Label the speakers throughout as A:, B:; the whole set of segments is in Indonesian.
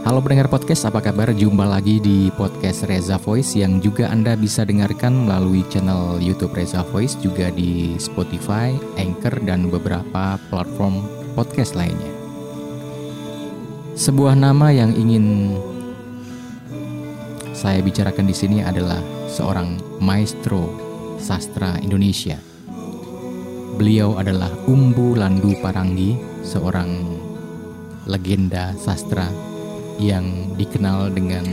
A: Halo pendengar podcast, apa kabar? Jumpa lagi di podcast Reza Voice yang juga Anda bisa dengarkan melalui channel YouTube Reza Voice, juga di Spotify, Anchor, dan beberapa platform podcast lainnya. Sebuah nama yang ingin saya bicarakan di sini adalah seorang maestro sastra Indonesia. Beliau adalah Umbu Landu Paranggi, seorang legenda sastra yang dikenal dengan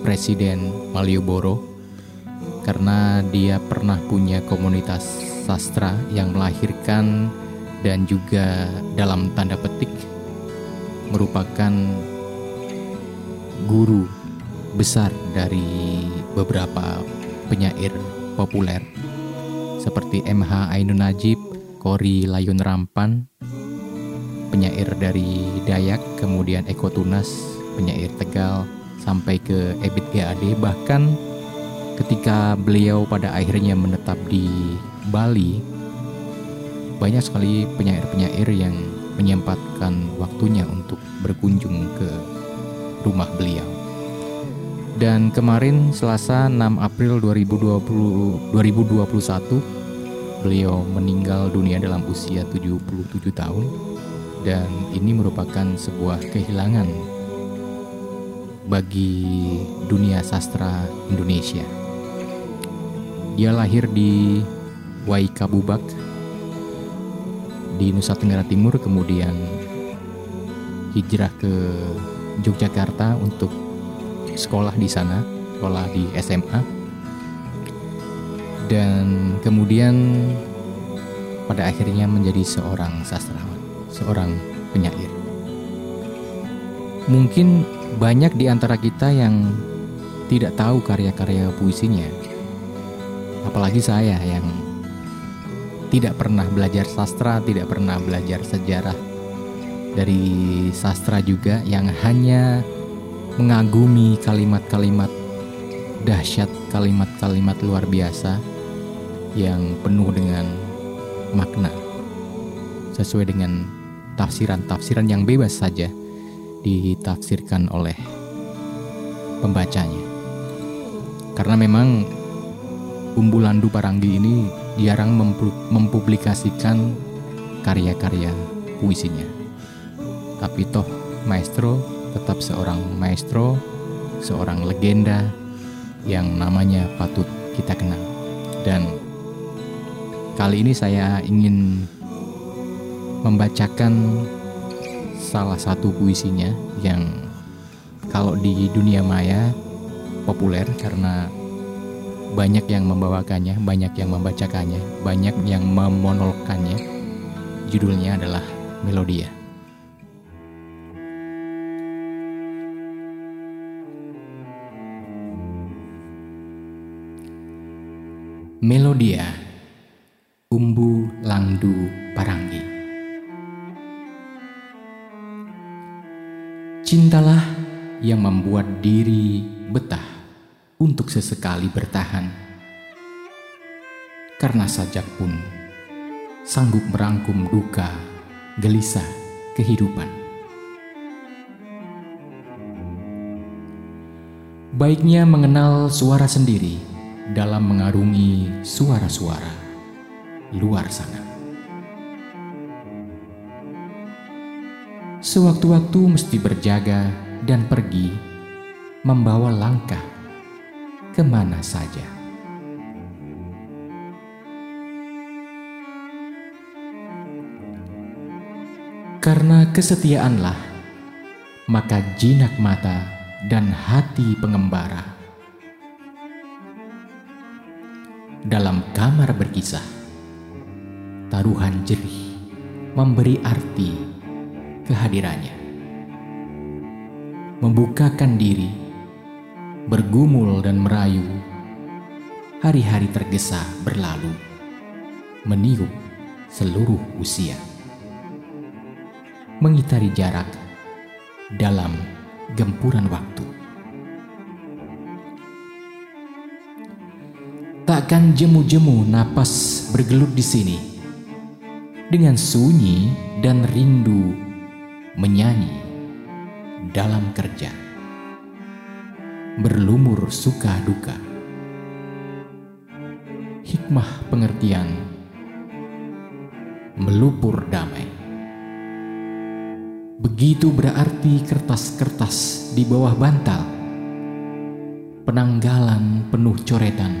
A: Presiden Malioboro karena dia pernah punya komunitas sastra yang melahirkan dan juga dalam tanda petik merupakan guru besar dari beberapa penyair populer seperti MH Ainun Najib, Kori Layun Rampan, penyair dari Dayak, kemudian Eko Tunas, penyair Tegal sampai ke Ebit GAD bahkan ketika beliau pada akhirnya menetap di Bali banyak sekali penyair-penyair yang menyempatkan waktunya untuk berkunjung ke rumah beliau. Dan kemarin Selasa 6 April 2020 2021 beliau meninggal dunia dalam usia 77 tahun dan ini merupakan sebuah kehilangan bagi dunia sastra Indonesia. Dia lahir di Waikabubak di Nusa Tenggara Timur kemudian hijrah ke Yogyakarta untuk sekolah di sana, sekolah di SMA. Dan kemudian pada akhirnya menjadi seorang sastrawan, seorang penyair. Mungkin banyak di antara kita yang tidak tahu karya-karya puisinya. Apalagi saya yang tidak pernah belajar sastra, tidak pernah belajar sejarah. Dari sastra juga yang hanya mengagumi kalimat-kalimat dahsyat, kalimat-kalimat luar biasa yang penuh dengan makna. Sesuai dengan tafsiran-tafsiran yang bebas saja ditafsirkan oleh pembacanya. Karena memang Umbulandu Paranggi ini jarang mempublikasikan karya-karya puisinya. Tapi toh maestro tetap seorang maestro, seorang legenda yang namanya patut kita kenal. Dan kali ini saya ingin membacakan salah satu puisinya yang kalau di dunia maya populer karena banyak yang membawakannya, banyak yang membacakannya, banyak yang memonologkannya. Judulnya adalah Melodia. Melodia Umbu Langdu Parangi Cintalah yang membuat diri betah untuk sesekali bertahan. Karena sajak pun sanggup merangkum duka, gelisah kehidupan. Baiknya mengenal suara sendiri dalam mengarungi suara-suara luar sana. Sewaktu-waktu mesti berjaga dan pergi, membawa langkah ke mana saja. Karena kesetiaanlah, maka jinak mata dan hati pengembara. Dalam kamar berkisah, taruhan jerih memberi arti kehadirannya. Membukakan diri, bergumul dan merayu, hari-hari tergesa berlalu, meniup seluruh usia. Mengitari jarak dalam gempuran waktu. Takkan jemu-jemu napas bergelut di sini dengan sunyi dan rindu menyanyi dalam kerja, berlumur suka duka, hikmah pengertian, melupur damai. Begitu berarti kertas-kertas di bawah bantal, penanggalan penuh coretan,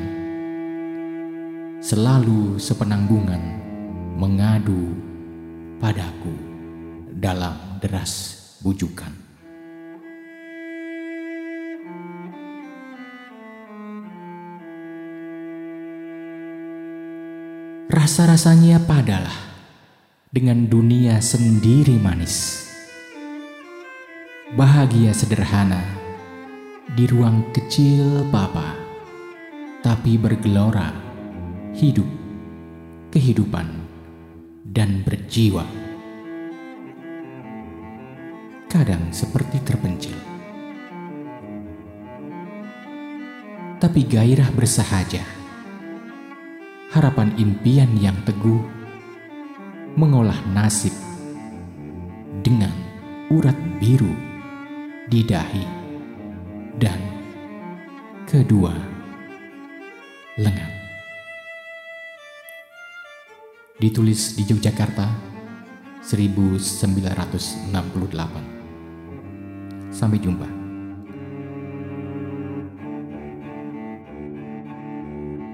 A: selalu sepenanggungan mengadu padaku dalam deras bujukan. Rasa-rasanya padalah dengan dunia sendiri manis. Bahagia sederhana di ruang kecil papa, tapi bergelora hidup, kehidupan, dan berjiwa kadang seperti terpencil. Tapi gairah bersahaja, harapan impian yang teguh, mengolah nasib dengan urat biru di dahi dan kedua lengan. Ditulis di Yogyakarta 1968. Sampai jumpa.